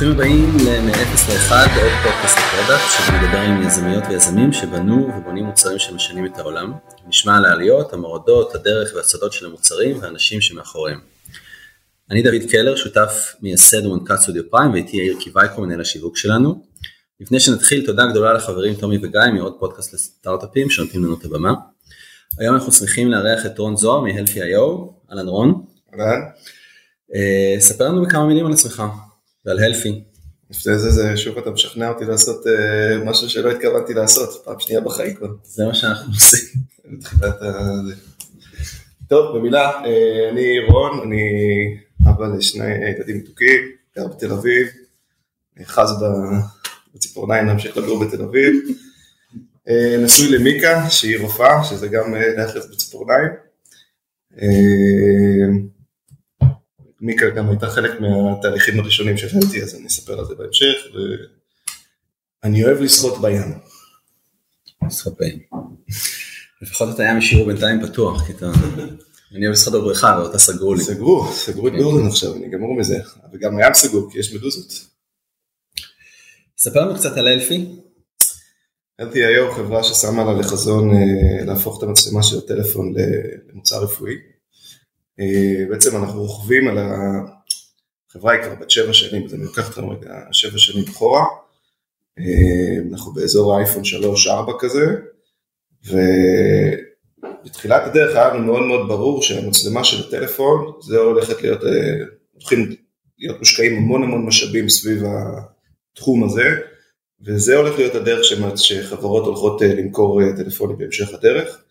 ברוכים הבאים מ-0 ל-1 עוד פודקאסט ל product, שבו נדבר עם יזמיות ויזמים שבנו ובונים מוצרים שמשנים את העולם. נשמע על העליות, המורדות, הדרך והסודות של המוצרים והאנשים שמאחוריהם. אני דוד קלר, שותף מייסד ומנכ"ל סטודיו פריים, ואיתי יאיר קיווייקו, מנהל השיווק שלנו. לפני שנתחיל, תודה גדולה לחברים תומי וגיא מעוד פודקאסט לסטארט-אפים שנותנים לנו את הבמה. היום אנחנו שמחים לארח את רון זוהר מ-Healthy.io, אהלן רון. אהלן. אה, ספר לנו בכמה מילים על עצמך ועל הלפי. לפני זה, זה שוב אתה משכנע אותי לעשות uh, משהו שלא התכוונתי לעשות, פעם שנייה בחיים כבר. זה מה שאנחנו עושים. בתחילת ה... טוב, במילה, uh, אני רון, אני אבא לשני ילדים מתוקים, גר בתל אביב, חז בציפורניים להמשיך לגור בתל אביב. Uh, נשוי למיקה, שהיא רופאה, שזה גם להאחז בציפורניים. מיקה גם הייתה חלק מהתהליכים הראשונים שהבאתי, אז אני אספר על זה בהמשך, ואני אוהב לשחות בים. לשחות בים. לפחות את הים השאירו בינתיים פתוח, כי אתה... אני אוהב לשחות בבריכה, ואותה סגרו לי. סגרו, סגרו את גורדון עכשיו, אני גמור מזה, וגם הים סגור, כי יש מדוזות. ספר לנו קצת על אלפי. אלפי היום חברה ששמה לה לחזון אה, להפוך את המצלמה של הטלפון למוצר רפואי. אה, בעצם אנחנו רוכבים על החברה היא כבר בת שבע שנים, אז אני לוקח אותנו רגע שבע שנים אחורה, אה, אנחנו באזור האייפון 3-4 כזה, ובתחילת הדרך היה לנו מאוד מאוד ברור שהמצלמה של הטלפון, זה הולכת להיות, אה, הולכים להיות מושקעים המון המון משאבים סביב התחום הזה, וזה הולך להיות הדרך שחברות הולכות למכור טלפונים בהמשך הדרך.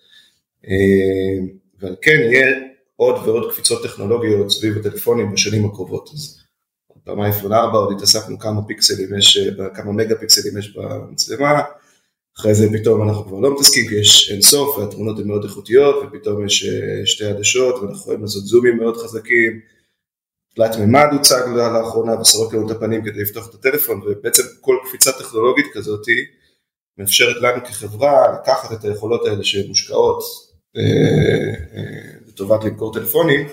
ועל כן יהיה עוד ועוד קפיצות טכנולוגיות סביב הטלפונים בשנים הקרובות. אז פעם אייפון 4 עוד התעסקנו כמה פיקסלים יש, כמה מגה פיקסלים יש במצלמה, אחרי זה פתאום אנחנו כבר לא מתעסקים כי יש אין סוף והתמונות הן מאוד איכותיות ופתאום יש אה, שתי עדשות ואנחנו יכולים לעשות זומים מאוד חזקים. תלת מימד הוצג לאחרונה וסורק לנו את הפנים כדי לפתוח את הטלפון ובעצם כל קפיצה טכנולוגית כזאת מאפשרת לנו כחברה לקחת את היכולות האלה שמושקעות אה, אה, לטובת למכור טלפונים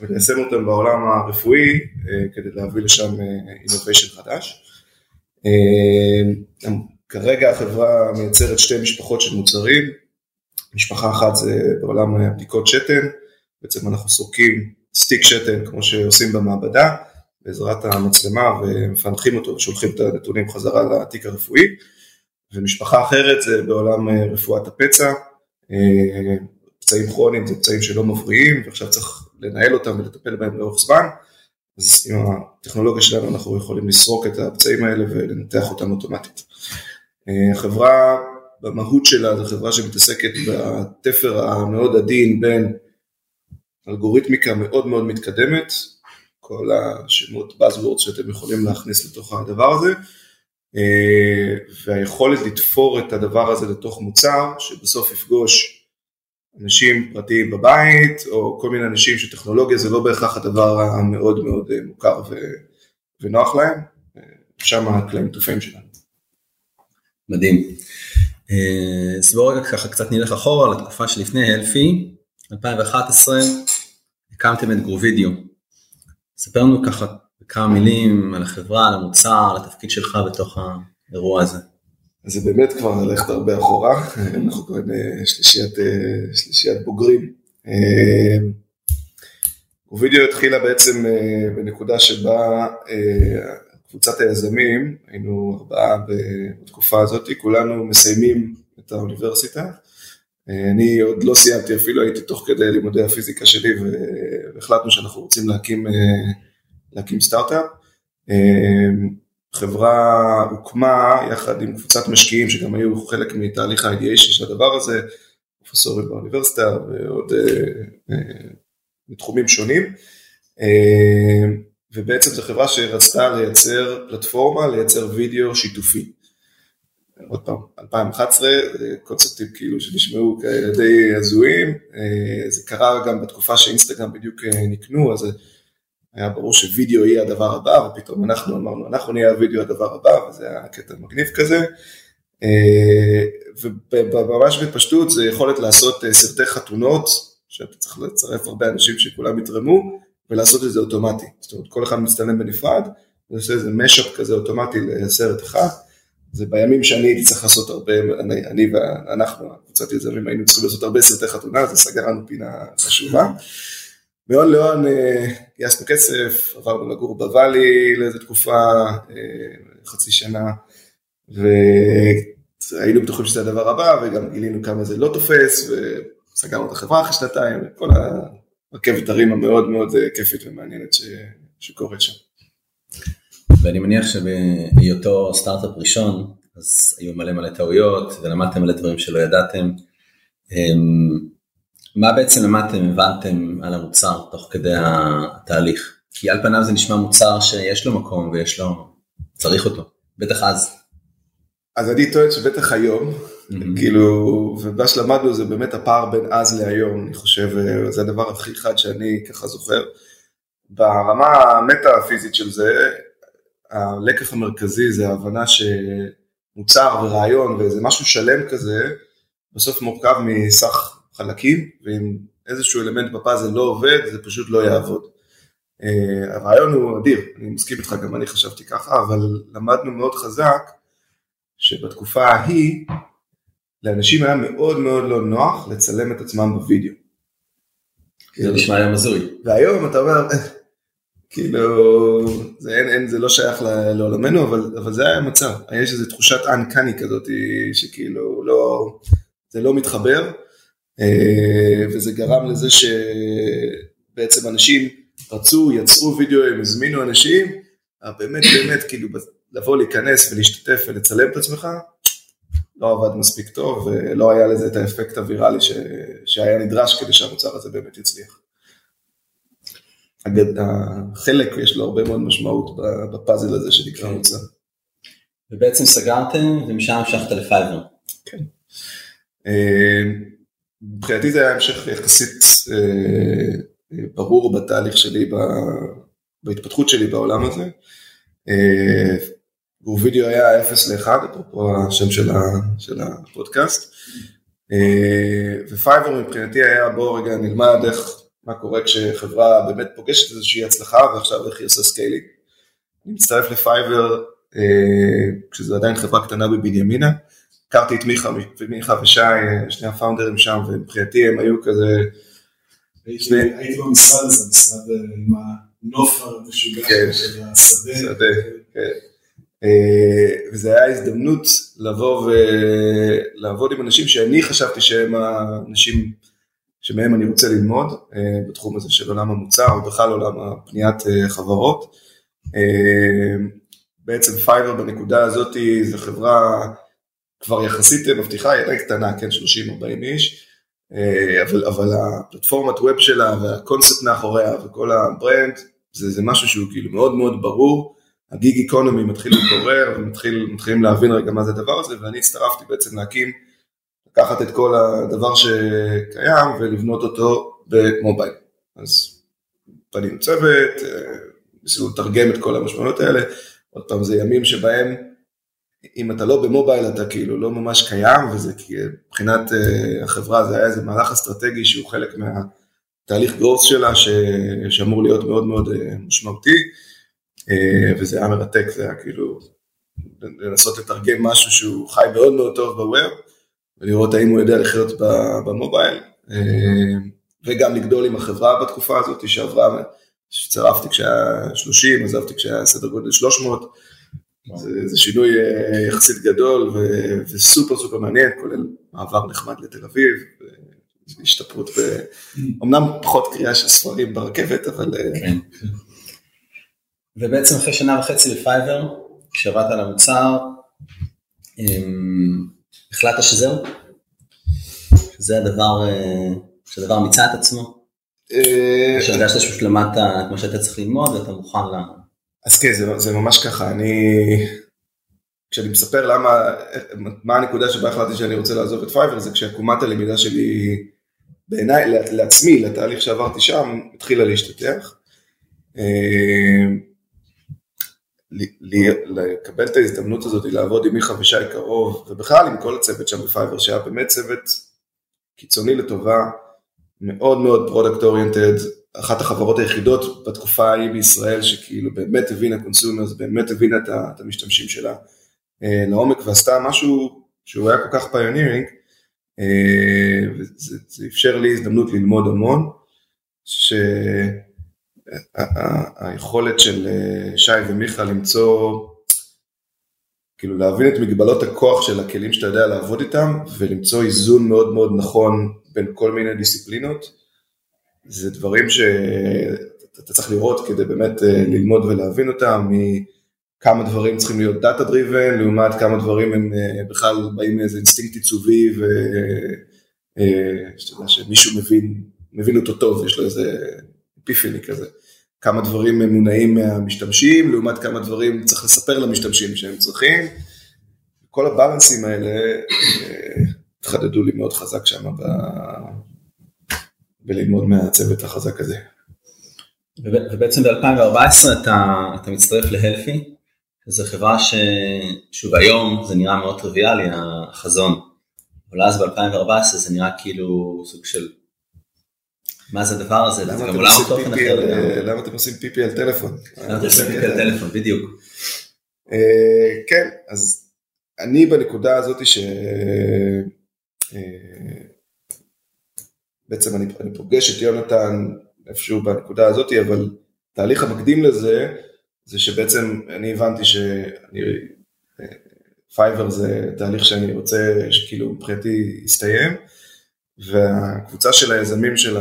וליישם אותם בעולם הרפואי אה, כדי להביא לשם אינוביישן חדש. כרגע החברה מייצרת שתי משפחות של מוצרים, משפחה אחת זה בעולם בדיקות שתן, בעצם אנחנו סורקים סטיק שתן כמו שעושים במעבדה בעזרת המצלמה ומפענחים אותו ושולחים את הנתונים חזרה לתיק הרפואי, ומשפחה אחרת זה בעולם רפואת הפצע, פצעים כרוניים זה פצעים שלא מבריאים ועכשיו צריך לנהל אותם ולטפל בהם לאורך זמן, אז עם הטכנולוגיה שלנו אנחנו יכולים לסרוק את הפצעים האלה ולנתח אותם אוטומטית. אה, החברה במהות שלה זו חברה שמתעסקת בתפר המאוד עדין בין אלגוריתמיקה מאוד מאוד מתקדמת, כל השמות Buzzwords שאתם יכולים להכניס לתוך הדבר הזה, אה, והיכולת לתפור את הדבר הזה לתוך מוצר שבסוף יפגוש אנשים פרטיים בבית, או כל מיני אנשים שטכנולוגיה זה לא בהכרח הדבר המאוד מאוד אה, מוכר ו... ונוח להם, שם הקלעים טופים שלנו. מדהים. אז בואו רגע ככה קצת נלך אחורה לתקופה שלפני הלפי, 2011, הקמתם את גרובידיו. ספר לנו ככה בכמה מילים על החברה, על המוצר, על התפקיד שלך בתוך האירוע הזה. אז זה באמת כבר ללכת הרבה אחורה, אנחנו כבר שלישיית, אה, שלישיית בוגרים. אה, ווידאו התחילה בעצם אה, בנקודה שבה קבוצת היזמים, היינו ארבעה בתקופה הזאת, כולנו מסיימים את האוניברסיטה. אני עוד לא סיימתי אפילו, הייתי תוך כדי לימודי הפיזיקה שלי והחלטנו שאנחנו רוצים להקים, להקים סטארט-אפ. חברה הוקמה יחד עם קבוצת משקיעים שגם היו חלק מתהליך ה-ideation של הדבר הזה, פרופסורים באוניברסיטה ועוד אה, אה, בתחומים שונים, אה, ובעצם זו חברה שרצתה לייצר פלטפורמה, לייצר וידאו שיתופי. עוד פעם, 2011, קונספטים כאילו שנשמעו כאלה די הזויים, זה קרה גם בתקופה שאינסטגרם בדיוק נקנו, אז היה ברור שווידאו יהיה הדבר הבא, ופתאום אנחנו אמרנו, אנחנו נהיה הווידאו הדבר הבא, וזה היה קטע מגניב כזה. אה, וממש בפשטות זה יכולת לעשות סרטי חתונות, שאתה צריך לצרף הרבה אנשים שכולם יתרמו, ולעשות את זה אוטומטי. זאת אומרת, כל אחד מצטלם בנפרד, ועושה איזה משאפ כזה אוטומטי לסרט אחד. זה בימים שאני הייתי צריך לעשות הרבה, אני, אני ואנחנו, קבוצת יזמים, היינו צריכים לעשות הרבה סרטי חתונה, זה סגר לנו פינה חשובה. מהון להון אה, גייסנו כסף, עברנו לגור בוואלי לאיזה תקופה, אה, חצי שנה, והיינו בטוחים שזה הדבר הבא, וגם גילינו כמה זה לא תופס, וסגרנו את החברה אחרי שנתיים, וכל הרכבת הרים המאוד מאוד אה, כיפית ומעניינת שקורית שם. ואני מניח שבהיותו סטארט-אפ ראשון, אז היו מלא מלא טעויות ולמדתם מלא דברים שלא ידעתם. מה בעצם למדתם, הבנתם על המוצר תוך כדי התהליך? כי על פניו זה נשמע מוצר שיש לו מקום ויש לו, צריך אותו, בטח אז. אז אני טוען שבטח היום, mm-hmm. כאילו, ומה שלמדנו זה באמת הפער בין אז להיום, אני חושב, זה הדבר הכי חד שאני ככה זוכר. ברמה המטה-פיזית של זה, הלקח המרכזי זה ההבנה שמוצר ורעיון ואיזה משהו שלם כזה, בסוף מורכב מסך חלקים, ואם איזשהו אלמנט בפאזל לא עובד, זה פשוט לא יעבוד. Uh, הרעיון הוא אדיר, אני מסכים איתך, גם אני חשבתי ככה, אבל למדנו מאוד חזק שבתקופה ההיא, לאנשים היה מאוד מאוד לא נוח לצלם את עצמם בווידאו. זה נשמע היום הזוי. והיום אתה אומר, כאילו, זה, אין, אין, זה לא שייך לעולמנו, אבל, אבל זה היה המצב. יש איזו תחושת אנקני כזאת, שכאילו לא, זה לא מתחבר, אה, וזה גרם לזה שבעצם אנשים רצו, יצרו וידאו, הם הזמינו אנשים, באמת באמת כאילו לבוא להיכנס ולהשתתף ולצלם את עצמך, לא עבד מספיק טוב, ולא היה לזה את האפקט הוויראלי ש, שהיה נדרש כדי שהמוצר הזה באמת יצליח. החלק יש לו הרבה מאוד משמעות בפאזל הזה שנקרא כן. מוצר. ובעצם סגרתם ומשם המשכת לפייבר. כן. אה, מבחינתי זה היה המשך יחסית אה, ברור בתהליך שלי, בהתפתחות שלי בעולם הזה. וידאו אה, היה 0 ל-1, אפרופו השם של הפודקאסט. ו Fiverr מבחינתי היה בוא רגע נלמד איך מה קורה כשחברה באמת פוגשת איזושהי הצלחה ועכשיו איך היא עושה scaling. אני מצטרף ל Fiverr אה, כשזו עדיין חברה קטנה בבנימינה. הכרתי את מיכה, מיכה ושי, אה, שני הפאונדרים שם, ומבחינתי הם היו כזה... הייתי במשרד הזה, משרד אה, עם הנוף המשוגע כן. של השדה. שדה, כן. וזו הייתה הזדמנות לבוא ולעבוד עם אנשים שאני חשבתי שהם האנשים שמהם אני רוצה ללמוד אה, בתחום הזה של עולם המוצר ובכלל עולם הבניית אה, חברות. אה, בעצם Fiverr בנקודה הזאת זו חברה כבר יחסית מבטיחה, היא עדיין קטנה, כן, 30-40 איש, אבל, אבל הפלטפורמת web שלה והקונספט מאחוריה וכל ה brand, זה, זה משהו שהוא כאילו מאוד מאוד ברור, הגיג איקונומי מתחיל להתעורר ומתחילים להבין רגע מה זה הדבר הזה, ואני הצטרפתי בעצם להקים לקחת את כל הדבר שקיים ולבנות אותו במובייל. אז פנינו צוות, אה, ניסינו לתרגם את כל המשמעויות האלה, עוד פעם זה ימים שבהם אם אתה לא במובייל אתה כאילו לא ממש קיים וזה כי מבחינת uh, החברה זה היה איזה מהלך אסטרטגי שהוא חלק מהתהליך גרוס שלה ש... שאמור להיות מאוד מאוד uh, משמעותי uh, וזה היה מרתק, זה היה כאילו לנסות לתרגם משהו שהוא חי מאוד מאוד טוב בווב ולראות האם הוא יודע לחיות במובייל, אה, וגם לגדול עם החברה בתקופה הזאת שעברה, שצרפתי כשהיה 30, עזבתי כשהיה סדר גודל 300, זה, זה שינוי אה, יחסית גדול ו, וסופר סופר מעניין, כולל מעבר נחמד לתל אביב, השתפרות, ב... אמנם פחות קריאה של ספרים ברכבת, אבל... אה, כן. ובעצם אחרי שנה וחצי לפייבר, כשעבדת על המוצר, החלטת שזהו? שזה הדבר, אה, שהדבר מיצה את עצמו? אה, שהרגשת שפשוט למדת את מה שאתה צריך ללמוד ואתה מוכן ל... אז כן, זה, זה ממש ככה, אני... כשאני מספר למה, מה הנקודה שבה החלטתי שאני רוצה לעזוב את Fiverr, זה כשעקומת הלמידה שלי, בעיניי, לעצמי, לתהליך שעברתי שם, התחילה להשתתח. אה, לקבל את ההזדמנות הזאת לעבוד עם מיכה ושי קרוב, ובכלל עם כל הצוות שם ב Fiverr, שהיה באמת צוות קיצוני לטובה, מאוד מאוד product oriented, אחת החברות היחידות בתקופה ההיא בישראל שכאילו באמת הבינה consumers, באמת הבינה את המשתמשים שלה אה, לעומק ועשתה משהו שהוא היה כל כך פיונירינג, אה, וזה אפשר לי הזדמנות ללמוד המון, שהיכולת של אה, שי ומיכה למצוא, כאילו להבין את מגבלות הכוח של הכלים שאתה יודע לעבוד איתם ולמצוא איזון מאוד מאוד נכון בין כל מיני דיסציפלינות, זה דברים שאתה צריך לראות כדי באמת ללמוד ולהבין אותם, כמה דברים צריכים להיות data driven, לעומת כמה דברים הם אה, בכלל באים מאיזה אינסטינקט עיצובי ושאתה יודע שמישהו מבין, מבין אותו טוב, יש לו איזה epiphany כזה. כמה דברים הם מונעים מהמשתמשים, לעומת כמה דברים צריך לספר למשתמשים שהם צריכים. כל הבלנסים האלה אה, התחדדו לי מאוד חזק שם ב... בללמוד מהצוות החזק הזה. ובעצם ב-2014 אתה, אתה מצטרף להלפי, זו חברה ששוב היום זה נראה מאוד טריוויאלי החזון, אבל אז ב-2014 זה נראה כאילו סוג של מה זה הדבר הזה, זה גם עולם תוכן אחר. למה אתם עושים פיפי על טלפון? למה אתם עושים פיפי על טלפון, בדיוק. אה, כן, אז אני בנקודה הזאת ש... אה, בעצם אני פוגש את יונתן איפשהו בנקודה הזאת, אבל תהליך המקדים לזה זה שבעצם אני הבנתי שאני, Fiverr זה תהליך שאני רוצה שכאילו מבחינתי יסתיים, והקבוצה של היזמים של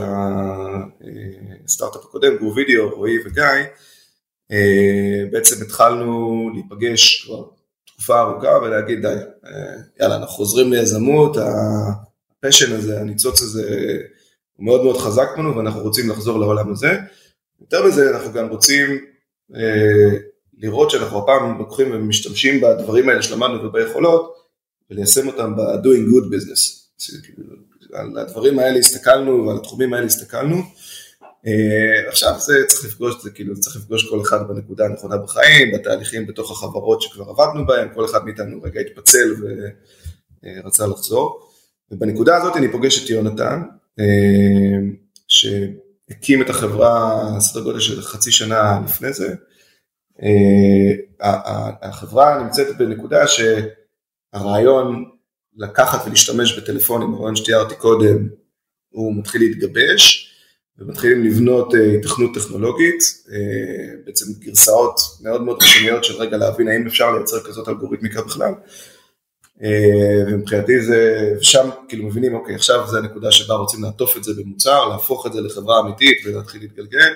הסטארט-אפ הקודם, גרו וידאו, רועי וגיא, בעצם התחלנו להיפגש כבר תקופה ארוכה ולהגיד די, יאללה אנחנו חוזרים ליזמות, הפשן הזה, הניצוץ הזה הוא מאוד מאוד חזק בנו ואנחנו רוצים לחזור לעולם הזה. יותר מזה אנחנו גם רוצים אה, לראות שאנחנו הפעם לוקחים ומשתמשים בדברים האלה שלמדנו וביכולות וליישם אותם ב-doing good business. על הדברים האלה הסתכלנו ועל התחומים האלה הסתכלנו. אה, עכשיו זה צריך לפגוש, זה כאילו צריך לפגוש כל אחד בנקודה הנכונה בחיים, בתהליכים בתוך החברות שכבר עבדנו בהם, כל אחד מאיתנו רגע התפצל ורצה לחזור. ובנקודה הזאת אני פוגש את יונתן, אה, ש... הקים את החברה סדר גודל של חצי שנה לפני זה. אה, החברה נמצאת בנקודה שהרעיון לקחת ולהשתמש בטלפונים, הרעיון שתיארתי קודם, הוא מתחיל להתגבש ומתחילים לבנות התכנות אה, טכנולוגית, אה, בעצם גרסאות מאוד מאוד ראשוניות של רגע להבין האם אפשר לייצר כזאת אלגוריתמיקה בכלל. אה, ומבחינתי זה, שם כאילו מבינים, אוקיי, עכשיו זה הנקודה שבה רוצים לעטוף את זה במוצר, להפוך את זה לחברה אמיתית ולהתחיל להתגלגל,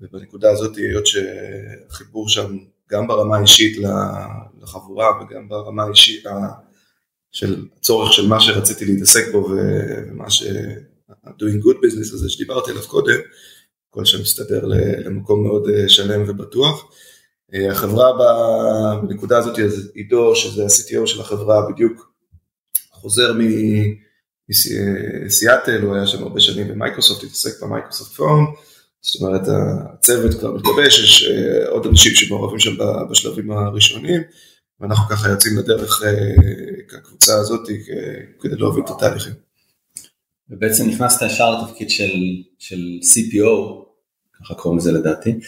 ובנקודה הזאת, היות שהחיבור שם, גם ברמה האישית לחבורה וגם ברמה האישית של הצורך של מה שרציתי להתעסק בו ומה ש... ה-doing good business הזה שדיברתי עליו קודם, הכל שם מסתדר למקום מאוד אה, שלם ובטוח. אה, החברה בנקודה הזאת, עידו, שזה ה-CTO של החברה, בדיוק חוזר מסיאטל, הוא היה שם הרבה שנים במייקרוסופט, התעסק במייקרוסופט פון, זאת אומרת הצוות כבר מתגבש, יש אה, עוד אנשים שמעורבים שם בשלבים הראשונים, ואנחנו ככה יוצאים לדרך אה, כקבוצה הזאת כדי להוביל את התהליכים. ובעצם נכנסת ישר לתפקיד של, של CPO, ככה קוראים לזה לדעתי,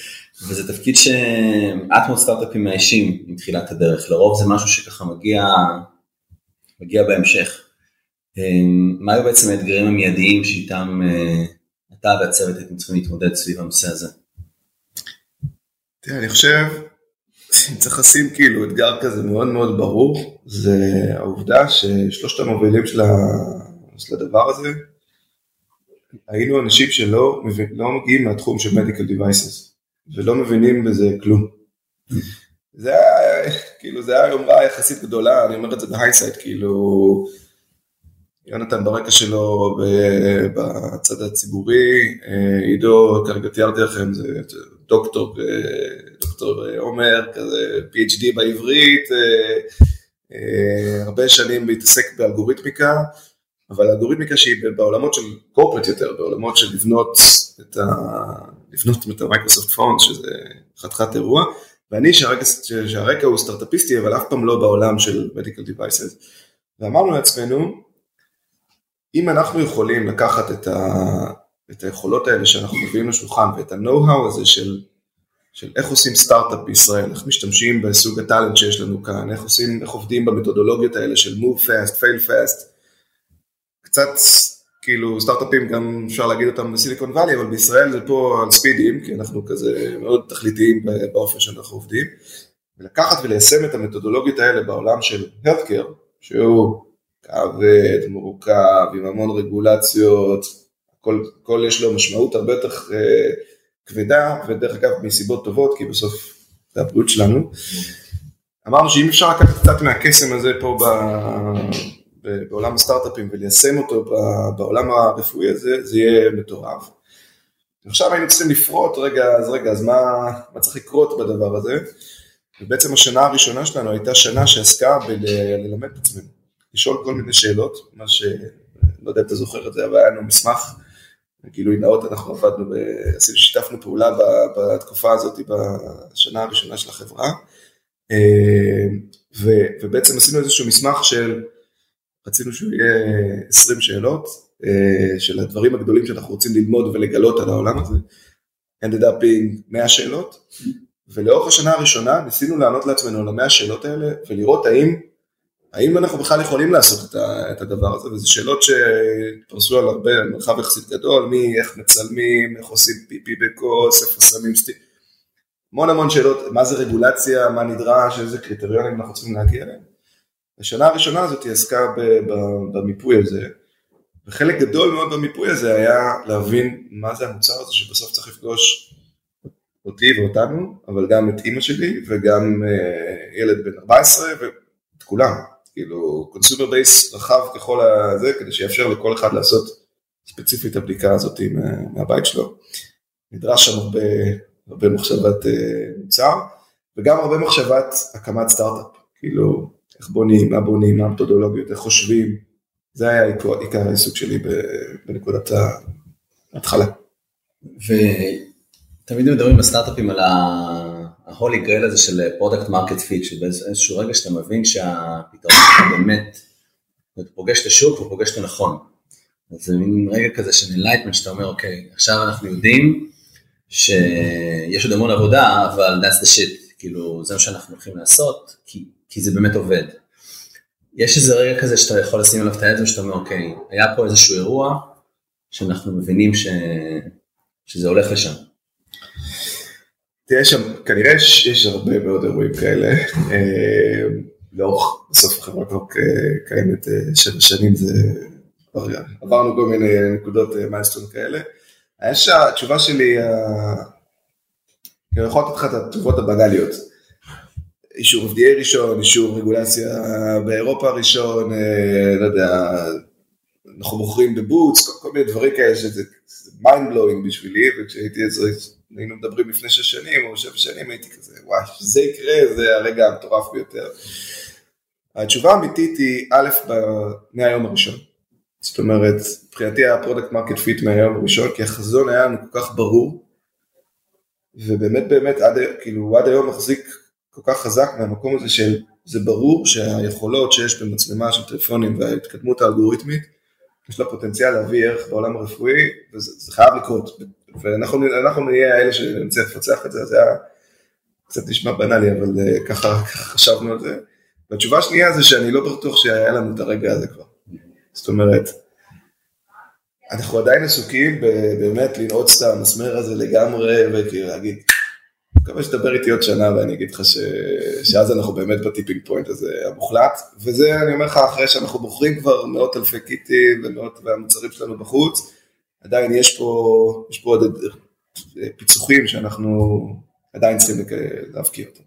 וזה תפקיד שמעט מאוד סטארט-אפים מאיישים עם תחילת הדרך, לרוב זה משהו שככה מגיע, מגיע בהמשך. אמ, מה היו בעצם האתגרים המיידיים שאיתם אה, אתה והצוות הייתם צריכים להתמודד סביב הנושא הזה? תראה, אני חושב, צריך לשים כאילו אתגר כזה מאוד מאוד ברור, זה העובדה ששלושת המובילים של הדבר הזה, היינו אנשים שלא לא מגיעים מהתחום של medical devices ולא מבינים בזה כלום. זה היה, כאילו זה היה יומרה יחסית גדולה, אני אומר את זה בהייסייט, כאילו יונתן ברקע שלו בצד הציבורי, עידו, כרגע תיארתי לכם, זה דוקטור, דוקטור עומר, כזה PhD בעברית, הרבה שנים להתעסק באלגוריתמיקה, אבל אלגוריתמיקה שהיא בעולמות של corporate יותר, בעולמות של לבנות את, ה... לבנות את ה Microsoft font, שזה חתיכת אירוע, ואני שהרקע, שהרקע הוא סטארטאפיסטי, אבל אף פעם לא בעולם של medical devices, ואמרנו לעצמנו, אם אנחנו יכולים לקחת את, ה... את היכולות האלה שאנחנו מביאים לשולחן ואת ה-know-how הזה של, של איך עושים סטארט-אפ בישראל, איך משתמשים בסוג ה talent שיש לנו כאן, איך עושים, איך עובדים במתודולוגיות האלה של move fast, fail fast, קצת כאילו סטארט-אפים גם אפשר להגיד אותם בסיליקון וואלי, אבל בישראל זה פה על ספידים, כי אנחנו כזה מאוד תכליתיים באופן שאנחנו עובדים. ולקחת וליישם את המתודולוגיות האלה בעולם של healthcare, שהוא כבד, מורכב, עם המון רגולציות, כל, כל יש לו משמעות הרבה יותר אה, כבדה, ודרך אגב מסיבות טובות, כי בסוף זה הבריאות שלנו. אמרנו שאם אפשר לקחת קצת מהקסם הזה פה ב, בעולם הסטארט-אפים וליישם אותו בעולם הרפואי הזה, זה יהיה מטורף. עכשיו היינו צריכים לפרוט, רגע, אז רגע, אז מה, מה צריך לקרות בדבר הזה? ובעצם השנה הראשונה שלנו הייתה שנה שעסקה בללמד את עצמנו, לשאול כל מיני שאלות, מה ש... לא יודע אם אתה זוכר את זה, אבל היה לנו מסמך, גילוי נאות, אנחנו עבדנו, ב... שיתפנו פעולה בתקופה הזאת, בשנה הראשונה של החברה, אה, ו... ובעצם עשינו איזשהו מסמך של רצינו שהוא יהיה 20 שאלות אה, של הדברים הגדולים שאנחנו רוצים ללמוד ולגלות על העולם הזה. ended up being 100 שאלות, ולאורך השנה הראשונה ניסינו לענות לעצמנו על המאה שאלות האלה ולראות האם, האם אנחנו בכלל יכולים לעשות את, ה, את הדבר הזה, וזה שאלות שפרסו על הרבה, מרחב יחסית גדול, מי, איך מצלמים, איך עושים פיפי בכוס, איפה שמים סטי... המון המון שאלות, מה זה רגולציה, מה נדרש, איזה קריטריונים אנחנו צריכים להגיע אליהם. השנה הראשונה הזאת היא עסקה במיפוי הזה, וחלק גדול מאוד במיפוי הזה היה להבין מה זה המוצר הזה שבסוף צריך לפגוש אותי ואותנו, אבל גם את אימא שלי וגם אה, ילד בן 14 ואת כולם, כאילו consumer base רחב ככל הזה כדי שיאפשר לכל אחד לעשות ספציפית הבדיקה הזאת מהבית שלו. נדרש שם הרבה, הרבה מחשבת אה, מוצר וגם הרבה מחשבת הקמת סטארט-אפ, כאילו איך בונים, מה בונים, מה המתודולוגיות, איך חושבים, זה היה עיקר העיסוק שלי בנקודת ההתחלה. ותמיד מדברים בסטארט-אפים על ה-holy grail הזה של product market fit, שבאיזשהו רגע שאתה מבין שהפתרון שלך באמת, אתה פוגש את השוק ופוגש את הנכון. אז זה מין רגע כזה של enlightenment שאתה אומר, אוקיי, עכשיו אנחנו יודעים שיש עוד המון עבודה, אבל that's the shit, כאילו זה מה שאנחנו הולכים לעשות, כי כי זה באמת עובד. יש איזה רגע כזה שאתה יכול לשים עליו את היד ושאתה אומר, אוקיי, היה פה איזשהו אירוע שאנחנו מבינים ש... שזה הולך לשם. תראה שם, כנראה יש הרבה מאוד אירועים כאלה. אה, לאורך, בסוף החברה כבר קיימת אה, שבע שנים, זה... עברנו כל מיני נקודות מיילסטון אה, כאלה. יש התשובה שלי, אני יכול לתת לך את התשובות הבנאליות. אישור FDA ראשון, אישור רגולציה באירופה ראשון, אה, לא יודע, אנחנו מוכרים כל, כל מיני דברים כאלה שזה mind blowing בשבילי, וכשהייתי איזה, היינו מדברים לפני שש שנים או שבע שנים, הייתי כזה, וואי, שזה יקרה, זה הרגע המטורף ביותר. התשובה האמיתית היא, א', מהיום הראשון. זאת אומרת, מבחינתי היה product market fit מהיום הראשון, כי החזון היה לנו כל כך ברור, ובאמת באמת עד, כאילו, עד היום מחזיק כל כך חזק מהמקום הזה של זה ברור שהיכולות שיש במצלמה של טלפונים וההתקדמות האלגוריתמית, יש לה פוטנציאל להביא ערך בעולם הרפואי, וזה חייב לקרות. ואנחנו נהיה האלה שנצליח לפצח את זה, זה היה קצת נשמע בנאלי, אבל uh, ככה, ככה חשבנו על זה. והתשובה השנייה זה שאני לא בטוח שהיה לנו את הרגע הזה כבר. זאת אומרת, אנחנו עדיין עסוקים באמת לנעוץ את המסמר הזה לגמרי, וכאילו להגיד, מקווה שתדבר איתי עוד שנה ואני אגיד לך ש... שאז אנחנו באמת בטיפינג פוינט הזה המוחלט, וזה אני אומר לך אחרי שאנחנו בוחרים כבר מאות אלפי קיטים ומאות והמוצרים שלנו בחוץ, עדיין יש פה, יש פה עוד פיצוחים שאנחנו עדיין צריכים להבקיע אותם.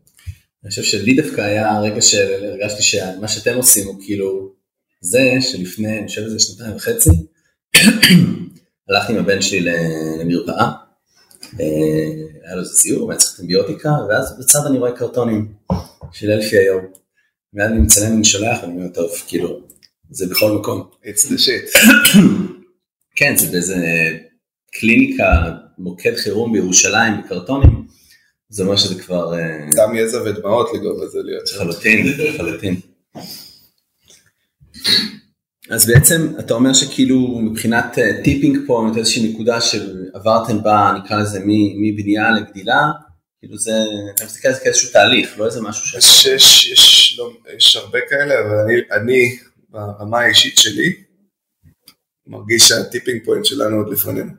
אני חושב שלי דווקא היה הרגע שהרגשתי שמה שאתם עושים הוא כאילו זה שלפני, אני חושב שזה שנתיים וחצי, הלכתי עם הבן שלי למרפאה היה לו איזה סיור, והיה צריך אנטיביוטיקה, ואז בצד אני רואה קרטונים של אלפי היום. ואז אני מצלם ואני שולח, ואני אומר, טוב, כאילו, זה בכל מקום. It's the shit. כן, זה באיזה קליניקה, מוקד חירום בירושלים בקרטונים, זה אומר שזה כבר... דם יזע ודמעות לגרום לזה להיות. לחלוטין, לחלוטין. אז בעצם אתה אומר שכאילו מבחינת tipping point איזושהי נקודה שעברתם בה נקרא לזה מבנייה לגדילה כאילו זה אתה מסתכל על זה כאיזשהו תהליך לא איזה משהו ש... יש, יש, יש, לא, יש הרבה כאלה אבל אני, אני ברמה האישית שלי מרגיש שה tipping point שלנו עוד לפנינו.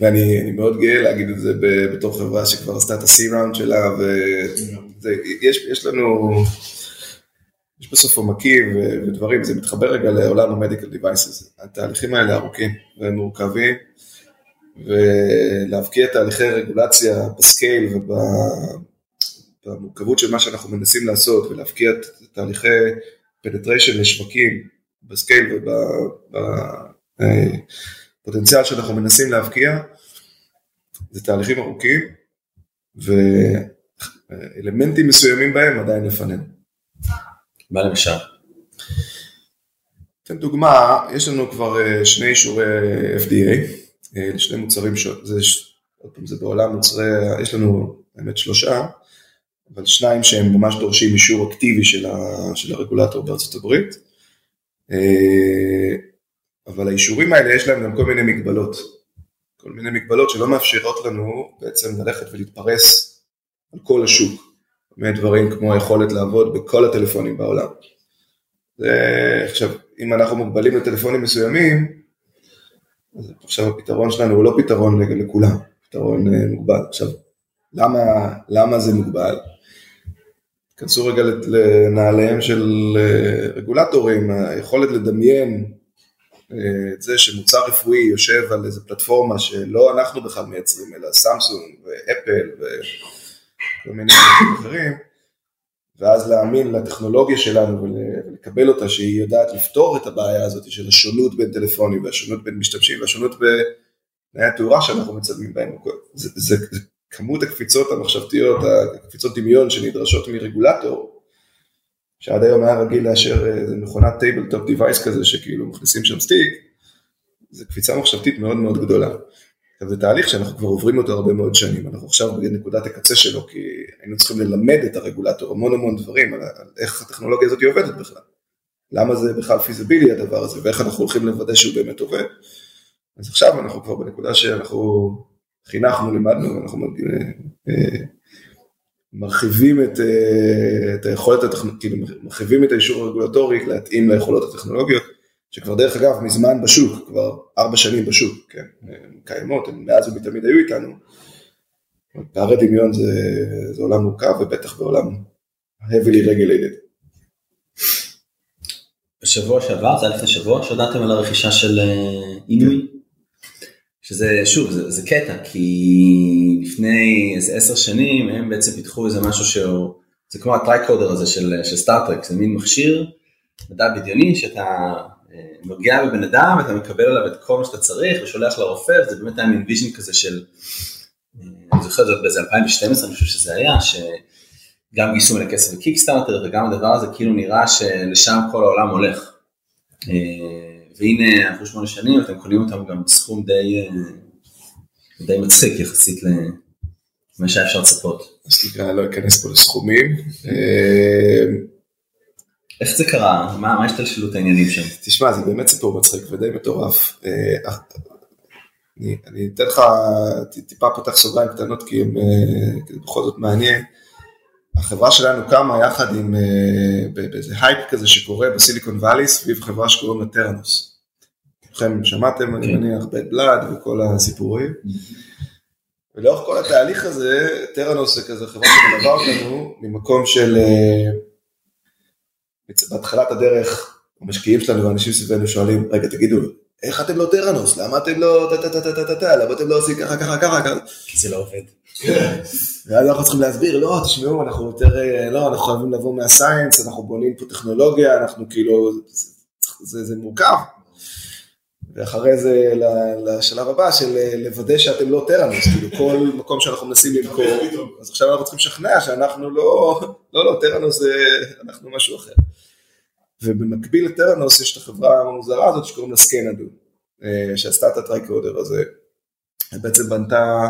ואני מאוד גאה להגיד את זה בתור חברה שכבר עשתה את ה-C round שלה ויש לנו יש בסוף עומקים ודברים, זה מתחבר רגע לעולם ה medical devices. התהליכים האלה ארוכים והם מורכבים, ולהבקיע תהליכי רגולציה ב scale ובמורכבות של מה שאנחנו מנסים לעשות, ולהבקיע תהליכי penetration לשווקים ב scale ובפוטנציאל שאנחנו מנסים להבקיע, זה תהליכים ארוכים, ואלמנטים מסוימים בהם עדיין לפנינו. מה למשל? אתן דוגמה, יש לנו כבר אה, שני אישורי FDA אה, לשני מוצרים, זה, עוד זה בעולם מוצרי, יש לנו האמת שלושה, אבל שניים שהם ממש דורשים אישור אקטיבי של, ה, של הרגולטור בארצות הברית, אה, אבל האישורים האלה יש להם גם כל מיני מגבלות, כל מיני מגבלות שלא מאפשרות לנו בעצם ללכת ולהתפרס על כל השוק. מיני דברים כמו היכולת לעבוד בכל הטלפונים בעולם. עכשיו, אם אנחנו מוגבלים לטלפונים מסוימים, אז עכשיו הפתרון שלנו הוא לא פתרון לכולם, פתרון אה, מוגבל. עכשיו, למה, למה זה מוגבל? כנסו רגע לנעליהם של אה, רגולטורים, היכולת לדמיין אה, את זה שמוצר רפואי יושב על איזה פלטפורמה שלא אנחנו בכלל מייצרים, אלא סמסונג ואפל כל מיני דברים אחרים, ואז להאמין לטכנולוגיה שלנו ולקבל אותה שהיא יודעת לפתור את הבעיה הזאת של השונות בין טלפונים והשונות בין משתמשים והשונות בתנאי התאורה שאנחנו מצלמים בהם. זה, זה, זה כמות הקפיצות המחשבתיות, הקפיצות דמיון שנדרשות מרגולטור, שעד היום היה רגיל לאשר איזה מכונת tabletop device כזה שכאילו מכניסים שם stick, זה קפיצה מחשבתית מאוד מאוד גדולה. זה תהליך שאנחנו כבר עוברים אותו הרבה מאוד שנים, אנחנו עכשיו בנקודת הקצה שלו, כי היינו צריכים ללמד את הרגולטור המון המון דברים על, על איך הטכנולוגיה הזאת עובדת בכלל. למה זה בכלל פיזיבילי הדבר הזה, ואיך אנחנו הולכים לוודא שהוא באמת עובד. אז עכשיו אנחנו כבר בנקודה שאנחנו חינכנו, לימדנו, אנחנו אה, מרחיבים את, אה, את היכולת, כאילו מרחיבים את האישור הרגולטורי להתאים ליכולות הטכנולוגיות. שכבר דרך אגב מזמן בשוק, כבר ארבע שנים בשוק, כן, הן קיימות, הן מאז ומתמיד היו איתנו. פערי דמיון זה, זה עולם מורכב ובטח בעולם heavily regulated. בשבוע שעבר, זה היה לפני שבוע, שהודעתם על הרכישה של inui, אה, שזה שוב, זה, זה קטע, כי לפני איזה עשר שנים הם בעצם פיתחו איזה משהו שהוא, זה כמו ה tricorder הזה של, של Star Trek, זה מין מכשיר מדע בדיוני שאתה נוגע בבן אדם ואתה מקבל עליו את כל מה שאתה צריך ושולח לרופא וזה באמת היה מין vision כזה של, אני זוכר זאת באיזה 2012 אני חושב שזה היה, שגם גייסו מלא כסף בקיקסטארטר וגם הדבר הזה כאילו נראה שלשם כל העולם הולך. והנה עברו שמונה שנים אתם קונים אותם גם בסכום די, די מצחיק יחסית למה שהיה אפשר לצפות. אז לא אכנס פה לסכומים. איך זה קרה? מה, מה השתלשלות העניינים שם? תשמע, זה באמת סיפור מצחיק ודי מטורף. אה, אני, אני אתן לך, טיפה פותח סוגריים קטנות כי הם אה, בכל זאת מעניין. החברה שלנו קמה יחד עם, אה, באיזה הייפ כזה שקורה ב Silicon Valley סביב חברה שקוראים לה Theranos. כולכם שמעתם, אני כן. מניח, Bad Blood וכל הסיפורים. ולאורך כל התהליך הזה, Theranos זה כזה חברה שמלווה אותנו ממקום של... בהתחלת הדרך, המשקיעים שלנו ואנשים סביבנו שואלים, רגע תגידו, איך אתם לא טראנוס? למה אתם לא טה-טה-טה-טה-טה? למה אתם לא עושים ככה ככה ככה? כי זה לא עובד. ואז אנחנו צריכים להסביר, לא, תשמעו, אנחנו יותר, לא, אנחנו חייבים לבוא מהסיינס, אנחנו בונים פה טכנולוגיה, אנחנו כאילו, זה מורכב. ואחרי זה לשלב הבא של לוודא שאתם לא טראנוס, כאילו כל מקום שאנחנו מנסים למכור, אז עכשיו אנחנו צריכים לשכנע שאנחנו לא, לא, לא, Theranos זה, אנחנו משהו אחר. ובמקביל ל Theranos יש את החברה המוזרה הזאת שקוראים לה Scanadu, אה, שעשתה את ה tricorder הזה, בעצם בנתה,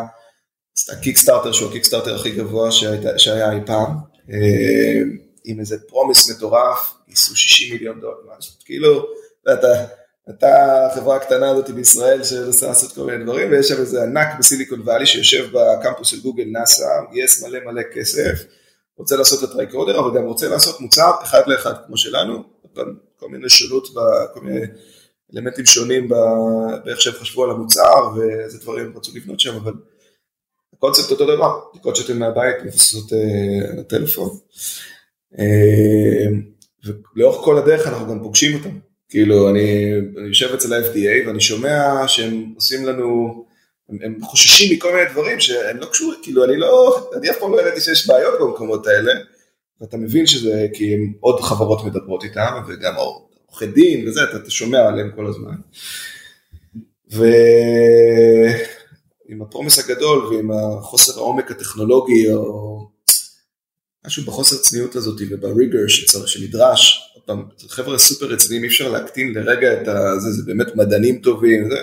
עשתה Kickstarter שהוא ה Kickstarter הכי גבוה שהייתה, שהיה אי פעם, אה, עם איזה promise מטורף, גייסו 60 מיליון דולר, משהו, כאילו, אתה, אתה החברה הקטנה הזאת בישראל שמנסה לעשות כל מיני דברים, ויש שם איזה ענק ב Silicon Valley שיושב בקמפוס של Google NASA, גייס מלא מלא כסף, רוצה לעשות את הטרייקודר, אבל גם רוצה לעשות מוצר אחד לאחד כמו שלנו, כל מיני שונות, כל מיני אלמנטים שונים באיך שהם חשבו על המוצר, ואיזה דברים הם רצו לבנות שם, אבל הקונספט אותו דבר, בדיקות שאתם מהבית מבוססות אה, על הטלפון. אה, ולאורך כל הדרך אנחנו גם פוגשים אותם. כאילו, אני, אני יושב אצל ה-FDA ואני שומע שהם עושים לנו, הם, הם חוששים מכל מיני דברים שהם לא קשורים, כאילו, אני לא, אני אף פעם לא ידעתי שיש בעיות במקומות האלה, ואתה מבין שזה כי הם עוד חברות מדברות איתם, וגם עורכי דין וזה, אתה, אתה שומע עליהם כל הזמן. ועם הפרומס הגדול ועם החוסר העומק הטכנולוגי, או משהו בחוסר צניעות הזאת ובריגר שצריך, שנדרש, חבר'ה סופר רציניים, אי אפשר להקטין לרגע את זה, זה באמת מדענים טובים, זה,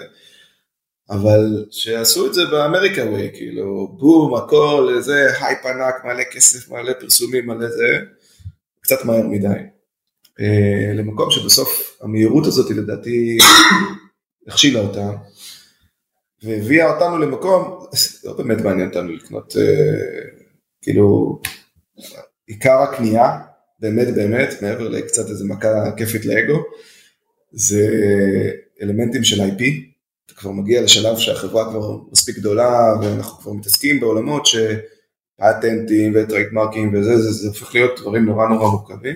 אבל שיעשו את זה ב America way, כאילו בום, הכל, זה הייפ ענק, מלא כסף, מלא פרסומים, מלא זה, קצת מהר מדי. אה, למקום שבסוף המהירות הזאת לדעתי הכשילה אותה, והביאה אותנו למקום, לא באמת מעניין אותנו לקנות, אה, כאילו, עיקר הקנייה, באמת באמת, מעבר לקצת איזה מכה כיפית לאגו, זה אלמנטים של IP, אתה כבר מגיע לשלב שהחברה כבר מספיק גדולה ואנחנו כבר מתעסקים בעולמות שפטנטים וטריידמרקים וזה, זה, זה הופך להיות דברים נורא נורא מורכבים.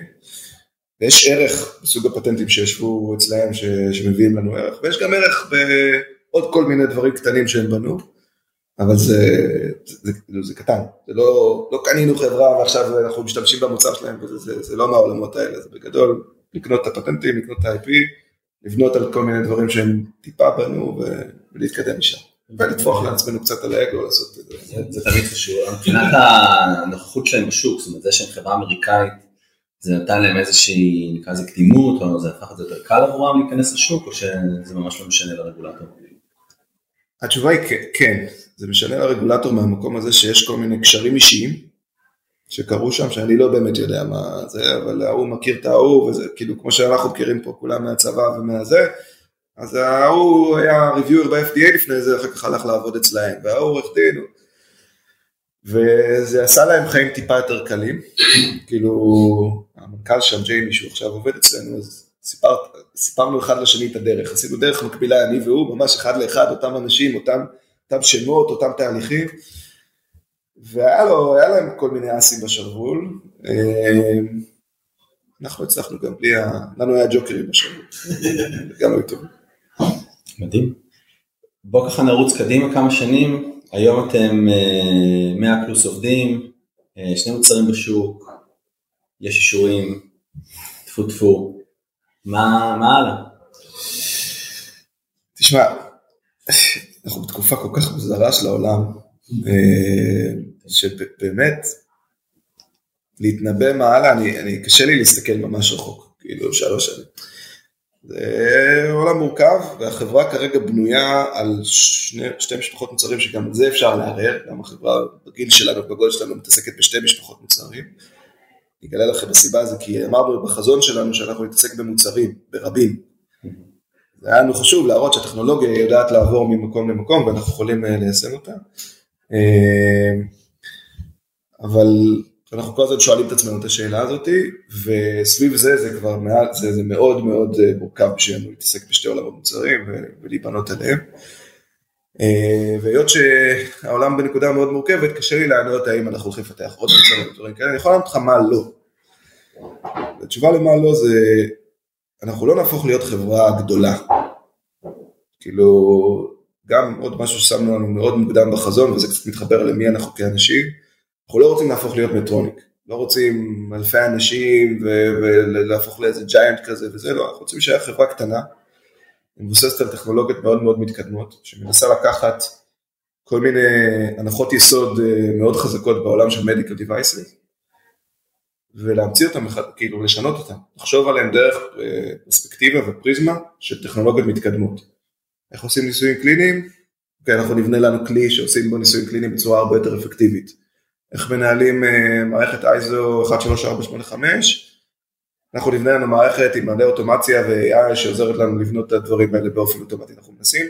ויש ערך בסוג הפטנטים שישבו אצלהם ש, שמביאים לנו ערך, ויש גם ערך בעוד כל מיני דברים קטנים שהם בנו, אבל זה, זה, זה, זה קטן, זה לא, לא קנינו חברה ועכשיו אנחנו משתמשים במוצר שלהם, וזה זה, זה לא מהעולמות האלה, זה בגדול לקנות את הפטנטים, לקנות את ה-IP, לבנות על כל מיני דברים שהם טיפה בנו ולהתקדם משם. ולטפוח לעצמנו קצת על האגו לעשות את זה. זה תמיד חשוב, מבחינת הנוכחות שלהם בשוק, זאת אומרת זה שהם חברה אמריקאית, זה נתן להם איזושהי, נקרא לזה קדימות, או זה הפך את זה יותר קל עבורם להיכנס לשוק, או שזה ממש לא משנה לרגולטור? התשובה היא כן, זה משנה לרגולטור מהמקום הזה שיש כל מיני קשרים אישיים, שקרו שם, שאני לא באמת יודע מה זה, אבל ההוא מכיר את ההוא, וזה כאילו כמו שאנחנו מכירים פה כולם מהצבא ומהזה, אז ההוא היה ריוויור ב-FDA לפני זה, אחר כך הלך לעבוד אצלהם, וההוא עורך דין, וזה עשה להם חיים טיפה יותר קלים, כאילו המנכ"ל שם, ג'יימי, שהוא עכשיו עובד אצלנו, אז סיפר, סיפרנו אחד לשני את הדרך, עשינו דרך מקבילה, אני והוא, ממש אחד לאחד, אותם אנשים, אותם, אותם שמות, אותם תהליכים. והיה לו, היה להם כל מיני אסים בשרוול. אה, אנחנו הצלחנו גם בלי ה... לנו היה ג'וקרים בשרוול. גם היו טובים. מדהים. בוא ככה נרוץ קדימה כמה שנים, היום אתם 100 אה, פלוס עובדים, אה, שני מוצרים בשוק, יש אישורים, טפו טפו, מה הלאה? תשמע, אנחנו בתקופה כל כך מוזרה של העולם, שבאמת להתנבא מה הלאה, אני, אני קשה לי להסתכל ממש רחוק, כאילו שלוש שנים. זה עולם מורכב והחברה כרגע בנויה על שני, שתי משפחות מוצרים שגם את זה אפשר לערער, גם החברה בגיל שלנו, בגודל שלנו מתעסקת בשתי משפחות מוצרים. אני אגלה לכם בסיבה הזו כי אמרנו בחזון שלנו שאנחנו נתעסק במוצרים, ברבים. זה היה לנו חשוב להראות שהטכנולוגיה יודעת לעבור ממקום למקום ואנחנו יכולים אה, ליישם אותה. אה, אבל אנחנו כל הזמן שואלים את עצמנו את השאלה הזאתי, וסביב זה זה כבר מעל, זה, זה מאוד מאוד אה, מורכב בשבילנו להתעסק בשתי עולמות מוצרים ולהיבנות עליהם. והיות שהעולם בנקודה מאוד מורכבת, קשה לי לענות האם אנחנו הולכים לפתח עוד מוצרים ודברים כאלה, אני יכול לענות לך מה לא. התשובה למה לא זה, אנחנו לא נהפוך להיות חברה גדולה. כאילו, גם עוד משהו ששמנו לנו מאוד מוקדם בחזון, וזה קצת מתחבר למי אנחנו כאנשים, אנחנו לא רוצים להפוך להיות מטרוניק, לא רוצים אלפי אנשים ולהפוך לאיזה ג'יינט כזה וזה, לא, אנחנו רוצים שהיה חברה קטנה, מבוססת על טכנולוגיות מאוד מאוד מתקדמות, שמנסה לקחת כל מיני הנחות יסוד אה, מאוד חזקות בעולם של מדיקל דיווייסס, ולהמציא אותם, כאילו לשנות אותם, לחשוב עליהם דרך אה, פרספקטיבה ופריזמה של טכנולוגיות מתקדמות. איך עושים ניסויים קליניים? אוקיי, אנחנו נבנה לנו כלי שעושים בו ניסויים קליניים בצורה הרבה יותר אפקטיבית. איך מנהלים אה, מערכת ISO 13485? אנחנו נבנה לנו מערכת עם מלא אוטומציה ו-AI שעוזרת לנו לבנות את הדברים האלה באופן אוטומטי. אנחנו מנסים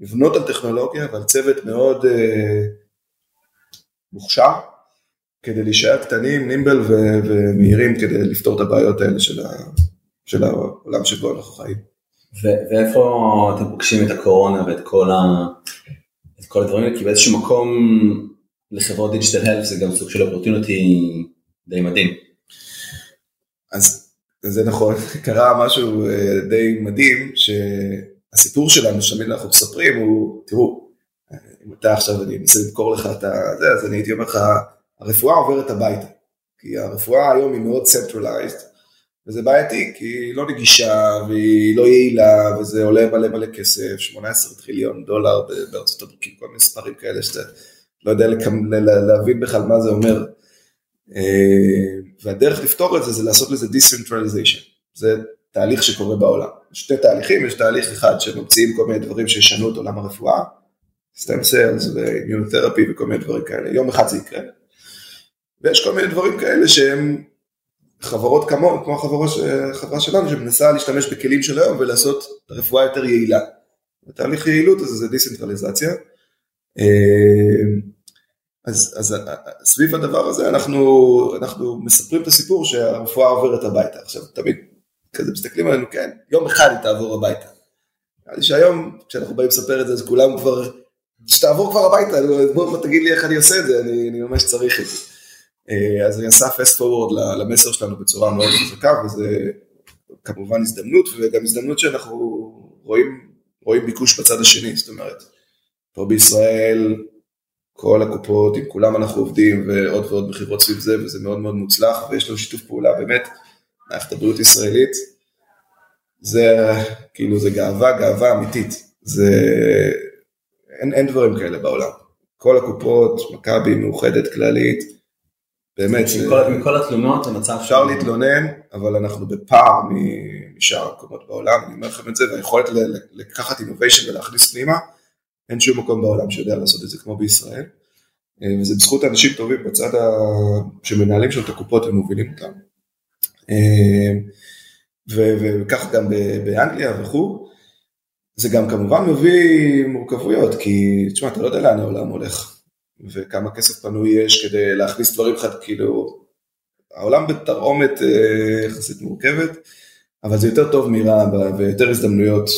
לבנות על טכנולוגיה ועל צוות מאוד אה, מוכשר, כדי להישאר קטנים, נימבל ומהירים כדי לפתור את הבעיות האלה של, ה- של העולם שבו אנחנו חיים. ואיפה אתם פוגשים את הקורונה ואת כל, ה- את כל הדברים האלה? כי באיזשהו מקום לחברות דיגיטל הלף זה גם סוג של אופורטיוניטי די מדהים. אז זה נכון, קרה משהו אה, די מדהים, שהסיפור שלנו שתמיד אנחנו מספרים הוא, תראו, אם אתה עכשיו, אני מנסה למכור לך את זה, אז אני הייתי אומר לך, הרפואה עוברת הביתה. כי הרפואה היום היא מאוד centralized, וזה בעייתי, כי היא לא נגישה, והיא לא יעילה, וזה עולה מלא מלא כסף, 18 טריליון דולר בארצות הברית, כל מיני מספרים כאלה שאתה לא יודע להבין בכלל מה זה אומר. אה, והדרך לפתור את זה זה לעשות לזה decentralization, זה תהליך שקורה בעולם. שתי תהליכים, יש תהליך אחד שממציאים כל מיני דברים שישנו את עולם הרפואה, stem cells ואימיונותרפי וכל מיני דברים כאלה, יום אחד זה יקרה. ויש כל מיני דברים כאלה שהם חברות כמונו, כמו החברה, החברה שלנו שמנסה להשתמש בכלים של היום ולעשות רפואה יותר יעילה. התהליך יעילות הזה זה דיסנטרליזציה. אה, אז, אז סביב הדבר הזה אנחנו, אנחנו מספרים את הסיפור שהרפואה עוברת הביתה. עכשיו תמיד כזה מסתכלים עלינו, כן, יום אחד היא תעבור הביתה. נראה לי שהיום כשאנחנו באים לספר את זה אז כולם כבר, שתעבור כבר הביתה, בוא תגיד לי איך אני עושה את זה, אני, אני ממש צריך את זה. אה, אז אני אעשה fast forward למסר שלנו בצורה מאוד חזקה וזה כמובן הזדמנות וגם הזדמנות שאנחנו רואים, רואים ביקוש בצד השני, זאת אומרת, פה בישראל כל הקופות, עם כולם אנחנו עובדים ועוד ועוד מכירות סביב זה וזה מאוד מאוד מוצלח ויש לנו שיתוף פעולה באמת, מערכת הבריאות ישראלית, זה כאילו זה גאווה, גאווה אמיתית, זה אין, אין דברים כאלה בעולם, כל הקופות, מכבי, מאוחדת, כללית, באמת, מכל התלונות המצב אפשר להתלונן, אבל אנחנו בפער משאר המקומות בעולם, אני אומר לכם את זה, והיכולת לקחת אינוביישן ולהכניס פנימה, אין שום מקום בעולם שיודע לעשות את זה כמו בישראל, אה, וזה בזכות אנשים טובים בצד ה... שמנהלים שם את הקופות ומובילים אותם. אה, וכך גם באנגליה וכו', זה גם כמובן מביא מורכבויות, כי תשמע, אתה לא יודע לאן העולם הולך, וכמה כסף פנוי יש כדי להכניס דברים חד, כאילו, העולם בתרעומת אה, יחסית מורכבת, אבל זה יותר טוב מרע ויותר הזדמנויות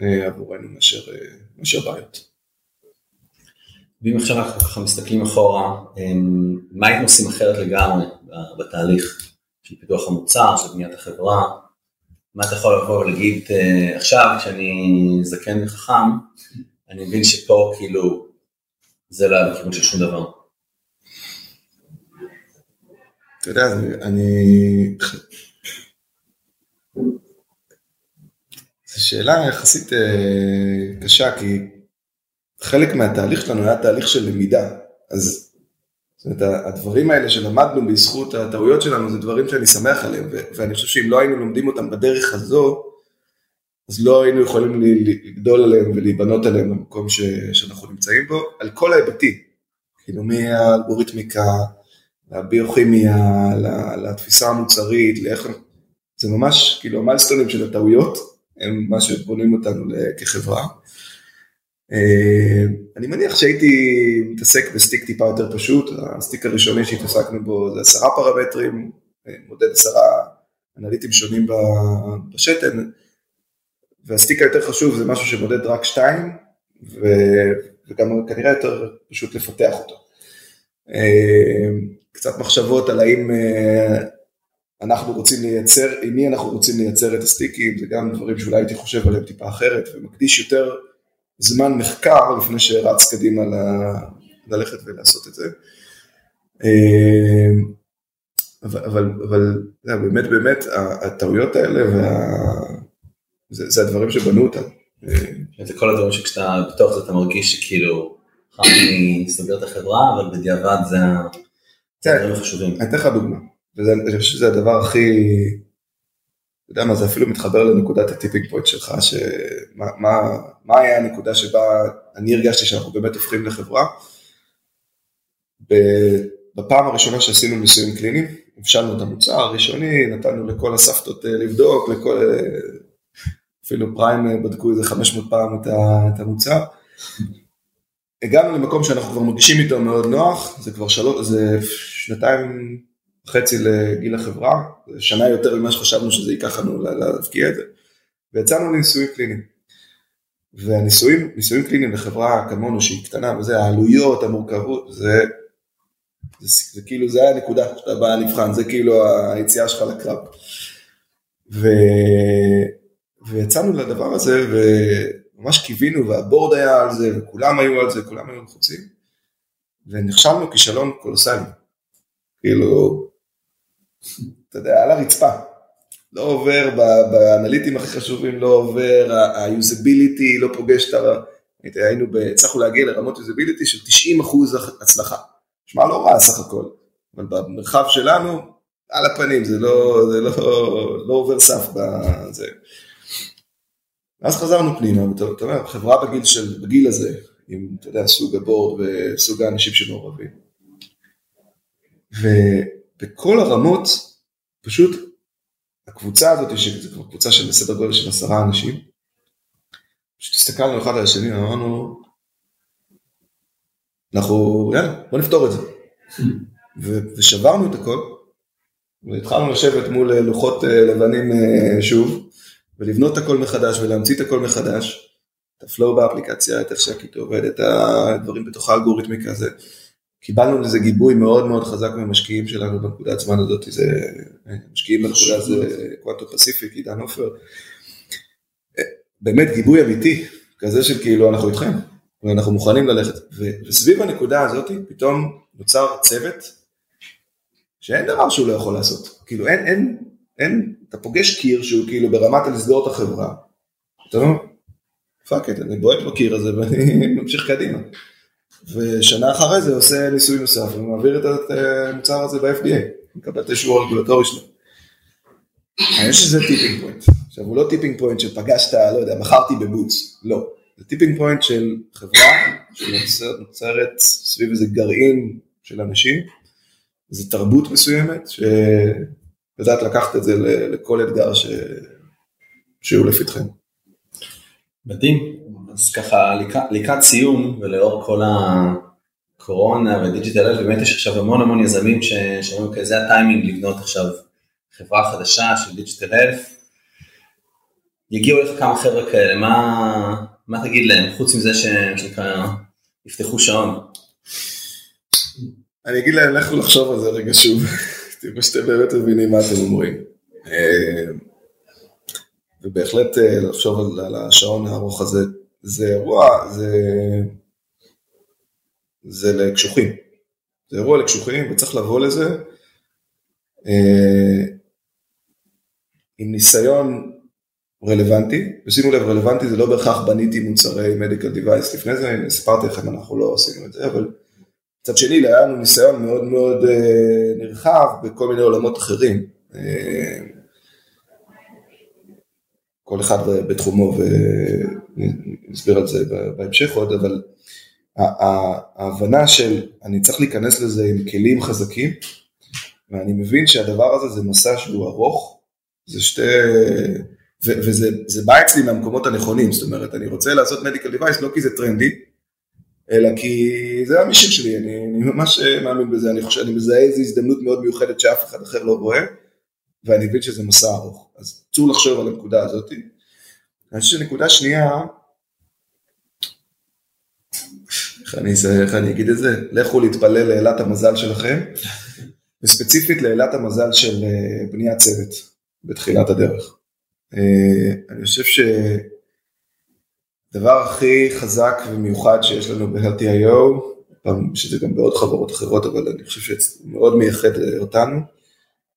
עבורנו מאשר, מאשר בעיות. ואם עכשיו אנחנו ככה מסתכלים אחורה, אמ, מה הייתם עושים אחרת לגמרי בתהליך של פיתוח המוצר, של בניית החברה? מה אתה יכול לבוא ולהגיד אה, עכשיו, כשאני זקן וחכם, אני מבין שפה כאילו זה לא היה של שום דבר. אתה יודע, אני... זו שאלה יחסית אה, קשה, כי חלק מהתהליך שלנו היה תהליך של למידה, אז זאת אומרת, הדברים האלה שלמדנו בזכות הטעויות שלנו זה דברים שאני שמח עליהם, ואני חושב שאם לא היינו לומדים אותם בדרך הזו, אז לא היינו יכולים לגדול עליהם ולהיבנות עליהם במקום ש, שאנחנו נמצאים בו, על כל ההיבטים, כאילו מהאלגוריתמיקה, לביוכימיה, לתפיסה המוצרית, לאיך, זה ממש, כאילו ה milestone-ים של הטעויות, הם מה שבונים אותנו כחברה. אה, אני מניח שהייתי מתעסק ב stick טיפה יותר פשוט, ה stick הראשוני שהתעסקנו בו זה עשרה פרמטרים, אה, מודד עשרה אנליטים שונים בשתן, והסטיק היותר חשוב זה משהו שמודד רק שתיים, וגם כנראה יותר פשוט לפתח אותו. אה, קצת מחשבות על האם אנחנו רוצים לייצר, עם מי אנחנו רוצים לייצר את הסטיקים, זה גם דברים שאולי הייתי חושב עליהם טיפה אחרת, ומקדיש יותר זמן מחקר לפני שרץ קדימה ל... ללכת ולעשות את זה. אה, אבל, אבל, אבל באמת באמת הטעויות האלה וה... זה, זה הדברים שבנו אותם. זה כל הדברים שכשאתה בתוך זה אתה מרגיש שכאילו, אני סוגר את החברה, אבל בדיעבד זה הדברים החשובים. אני אתן לך דוגמה, ואני חושב שזה הדבר הכי, אתה יודע מה, זה אפילו מתחבר לנקודת הטיפינג פוינט שלך, שמה מה, מה היה הנקודה שבה אני הרגשתי שאנחנו באמת הופכים לחברה. בפעם הראשונה שעשינו ניסויים קליניים, הבשלנו את המוצר הראשוני, נתנו לכל הסבתות אה, לבדוק, לכל, אה, אפילו פריים אה, בדקו איזה 500 פעם את המוצר. הגענו למקום שאנחנו כבר מרגישים איתו מאוד נוח, זה כבר שלוש, זה שנתיים וחצי לגיל החברה, זה שנה יותר ממה שחשבנו שזה ייקח לנו להבקיע את זה, ויצאנו לניסויים קליניים. והניסויים, ניסויים קליניים לחברה כמונו שהיא קטנה וזה, העלויות, המורכבות, זה זה, זה כאילו, זה היה הנקודה שאתה בא לבחן, זה כאילו היציאה שלך לקרב. ו... ויצאנו לדבר הזה, וממש קיווינו, והבורד היה על זה, וכולם היו על זה, כולם היו לחוצים, ונכשלנו כישלון קולוסלי. כאילו, אתה יודע, על הרצפה. לא עובר באנליטים הכי חשובים, לא עובר, ה-usability לא פוגש את ה... היינו, הצלחנו להגיע לרמות usability של 90% הצלחה. נשמע לא רע סך הכל, אבל במרחב שלנו, על הפנים, זה לא, זה לא, לא עובר סף בזה. ואז חזרנו פנימה, ואתה אומר, חברה בגיל, של, בגיל הזה, עם, אתה יודע, סוג הבורד וסוג האנשים שמעורבים. ובכל הרמות, פשוט הקבוצה הזאת, שזו כבר קבוצה של בסדר גודל של עשרה אנשים, פשוט הסתכלנו אחד על השני ואמרנו, אנחנו, יאללה, בוא נפתור את זה. ושברנו את הכל, והתחלנו לשבת מול אה, לוחות אה, לבנים אה, שוב, ולבנות את הכל מחדש ולהמציא את הכל מחדש, את הפלואו באפליקציה, את איך שהקיטו עובד, את הדברים בתוך האלגוריתמיקה הזה. קיבלנו לזה גיבוי מאוד מאוד חזק ממשקיעים שלנו בנקודת זמן הזאת, זה משקיעים בנקודה זה קוונטו פסיפיק, עידן עופר. באמת גיבוי אמיתי, כזה של כאילו אנחנו איתכם, ואנחנו מוכנים ללכת. וסביב הנקודה הזאת פתאום נוצר צוות שאין דבר שהוא לא יכול לעשות. כאילו אין, אין, אין, אתה פוגש קיר שהוא כאילו ברמת לסגור את החברה. אתה אומר, fuck it, אני בועט בקיר הזה ואני ממשיך קדימה. ושנה אחרי זה עושה ניסוי נוסף ומעביר את המוצר הזה ב-FDA, מקבל את האישור הרגולטורי שלו. יש איזה tipping point. עכשיו הוא לא tipping point שפגשת, לא יודע, נחרתי בבוץ, לא. זה tipping point של חברה שנוצרת סביב איזה גרעין של אנשים, איזו תרבות מסוימת שיודעת לקחת את זה לכל אתגר ש... שהוא לפתחכם. מדהים, אז ככה לקראת סיום ולאור כל הקורונה ו digital health, באמת יש עכשיו המון המון יזמים שאומרים כזה זה הטיימינג לבנות עכשיו חברה חדשה של digital health. יגיעו לך כמה חבר'ה כאלה, מה, מה תגיד להם, חוץ מזה שהם שנקרא, יפתחו שעון? אני אגיד להם, לכו לחשוב על זה רגע שוב, תראו שאתם באמת מבינים מה אתם אומרים. אה, ובהחלט אה, לחשוב על, השעון הארוך הזה, זה אירוע, זה, זה לקשוחים. זה אירוע לקשוחים וצריך לבוא לזה אה, עם ניסיון רלוונטי, ושימו לב רלוונטי זה לא בהכרח בניתי מוצרי מדיקל דיווייס לפני זה, סיפרתי לכם אנחנו לא עשינו את זה, אבל מצד שני היה לנו ניסיון מאוד מאוד אה, נרחב בכל מיני עולמות אחרים. אה, כל אחד בתחומו ונסביר על זה בהמשך עוד, אבל ההבנה של אני צריך להיכנס לזה עם כלים חזקים, ואני מבין שהדבר הזה זה מסע שהוא ארוך, זה שתי... וזה בא אצלי מהמקומות הנכונים, זאת אומרת, אני רוצה לעשות מדיקל דיווייס לא כי זה טרנדי, אלא כי זה המשיק שלי, אני, אני ממש אה, מאמין בזה, אני חושב, אני מזהה איזו הזדמנות מאוד מיוחדת שאף אחד אחר לא רואה, ואני מבין שזה מסע ארוך. אז צאו לחשוב על הנקודה הזאת. אני חושב שנקודה שנייה, איך אני, איך אני אגיד את זה? לכו להתפלל לאלת המזל שלכם, וספציפית לאלת המזל של אה, בניית צוות בתחילת הדרך. אה, אני חושב שדבר הכי חזק ומיוחד שיש לנו ב-LTIO, שזה גם בעוד חברות אחרות, אבל אני חושב שמאוד מייחד אותנו,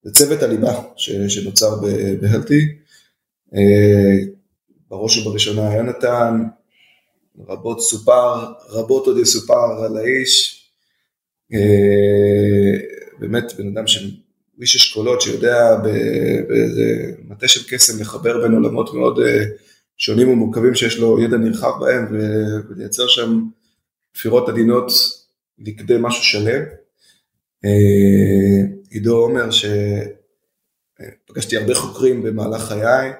זה צוות הליבה שנוצר ב-LT. אה, בראש ובראשונה יונתן, רבות סופר, רבות עוד יסופר על האיש, אה, באמת בן אדם ש... איש אשכולות שיודע באיזה מטה של קסם לחבר בין עולמות מאוד אה, שונים ומורכבים שיש לו ידע נרחב בהם ולייצר שם תפירות עדינות לכדי משהו שלם. אה, עידו עומר שפגשתי הרבה חוקרים במהלך חיי,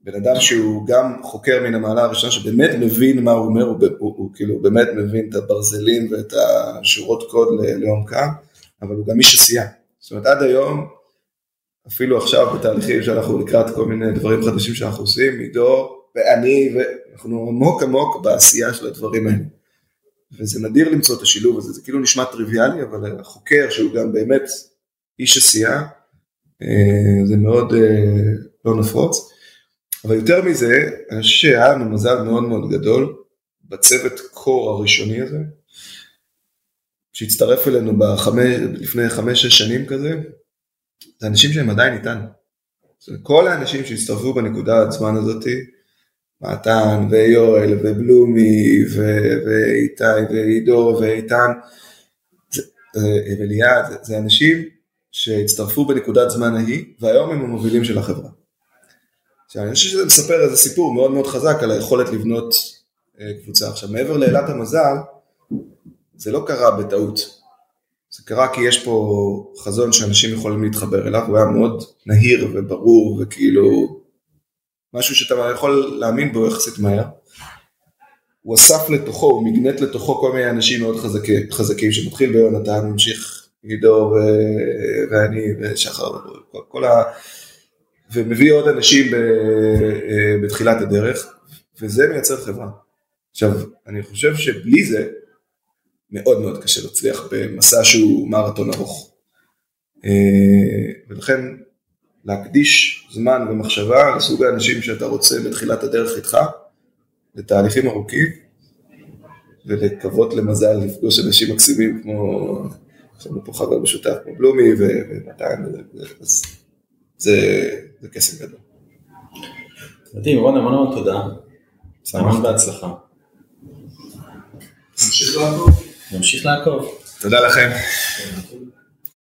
בן אדם שהוא גם חוקר מן המעלה הראשונה שבאמת מבין מה הוא אומר, הוא, הוא, הוא כאילו באמת מבין את הברזלים ואת השורות קוד לעומקם, אבל הוא גם איש עשייה. זאת אומרת עד היום, אפילו עכשיו בתהליכים שאנחנו לקראת כל מיני דברים חדשים שאנחנו עושים, עידו ואני, ואנחנו עמוק עמוק בעשייה של הדברים האלה. וזה נדיר למצוא את השילוב הזה, זה כאילו נשמע טריוויאלי, אבל החוקר שהוא גם באמת איש עשייה, אה, זה מאוד אה, לא נפוץ. אבל יותר מזה, אני חושב שהיה לנו מזל מאוד מאוד גדול בצוות קור הראשוני הזה, שהצטרף אלינו בחמש, לפני חמש-שש שנים כזה, זה אנשים שהם עדיין איתנו. כל האנשים שהצטרפו בנקודה הזמן הזאתי, מתן ויואל ובלומי ואיתי ועידו ואיתן וליעד, זה, זה אנשים שהצטרפו בנקודת זמן ההיא והיום הם המובילים של החברה. עכשיו אני חושב שזה מספר איזה סיפור מאוד מאוד חזק על היכולת לבנות אה, קבוצה. עכשיו מעבר לאלת המזל, זה לא קרה בטעות. זה קרה כי יש פה חזון שאנשים יכולים להתחבר אליו, הוא היה מאוד נהיר וברור וכאילו משהו שאתה יכול להאמין בו יחסית מהר. הוא אסף לתוכו, הוא מגנט לתוכו כל מיני אנשים מאוד חזקים, חזקים שמתחיל ביונתן, ממשיך עידו ו- ואני ושחר, כל, כל ה... ומביא עוד אנשים ב... אה, בתחילת הדרך, וזה מייצר חברה. עכשיו, אני חושב שבלי זה, מאוד מאוד קשה להצליח במסע שהוא מרתון ארוך. אה, ולכן להקדיש זמן ומחשבה לסוג האנשים שאתה רוצה בתחילת הדרך איתך, לתהליכים ארוכים, ולקוות למזל לפגוש אנשים מקסימים כמו, יש לנו פה חבר משותף כמו בלומי ומתן, אז זה, זה קסם גדול. מדהים, רון, המון המון תודה. המון בהצלחה. נמשיך לעקוב. נמשיך לעקוב. תודה לכם.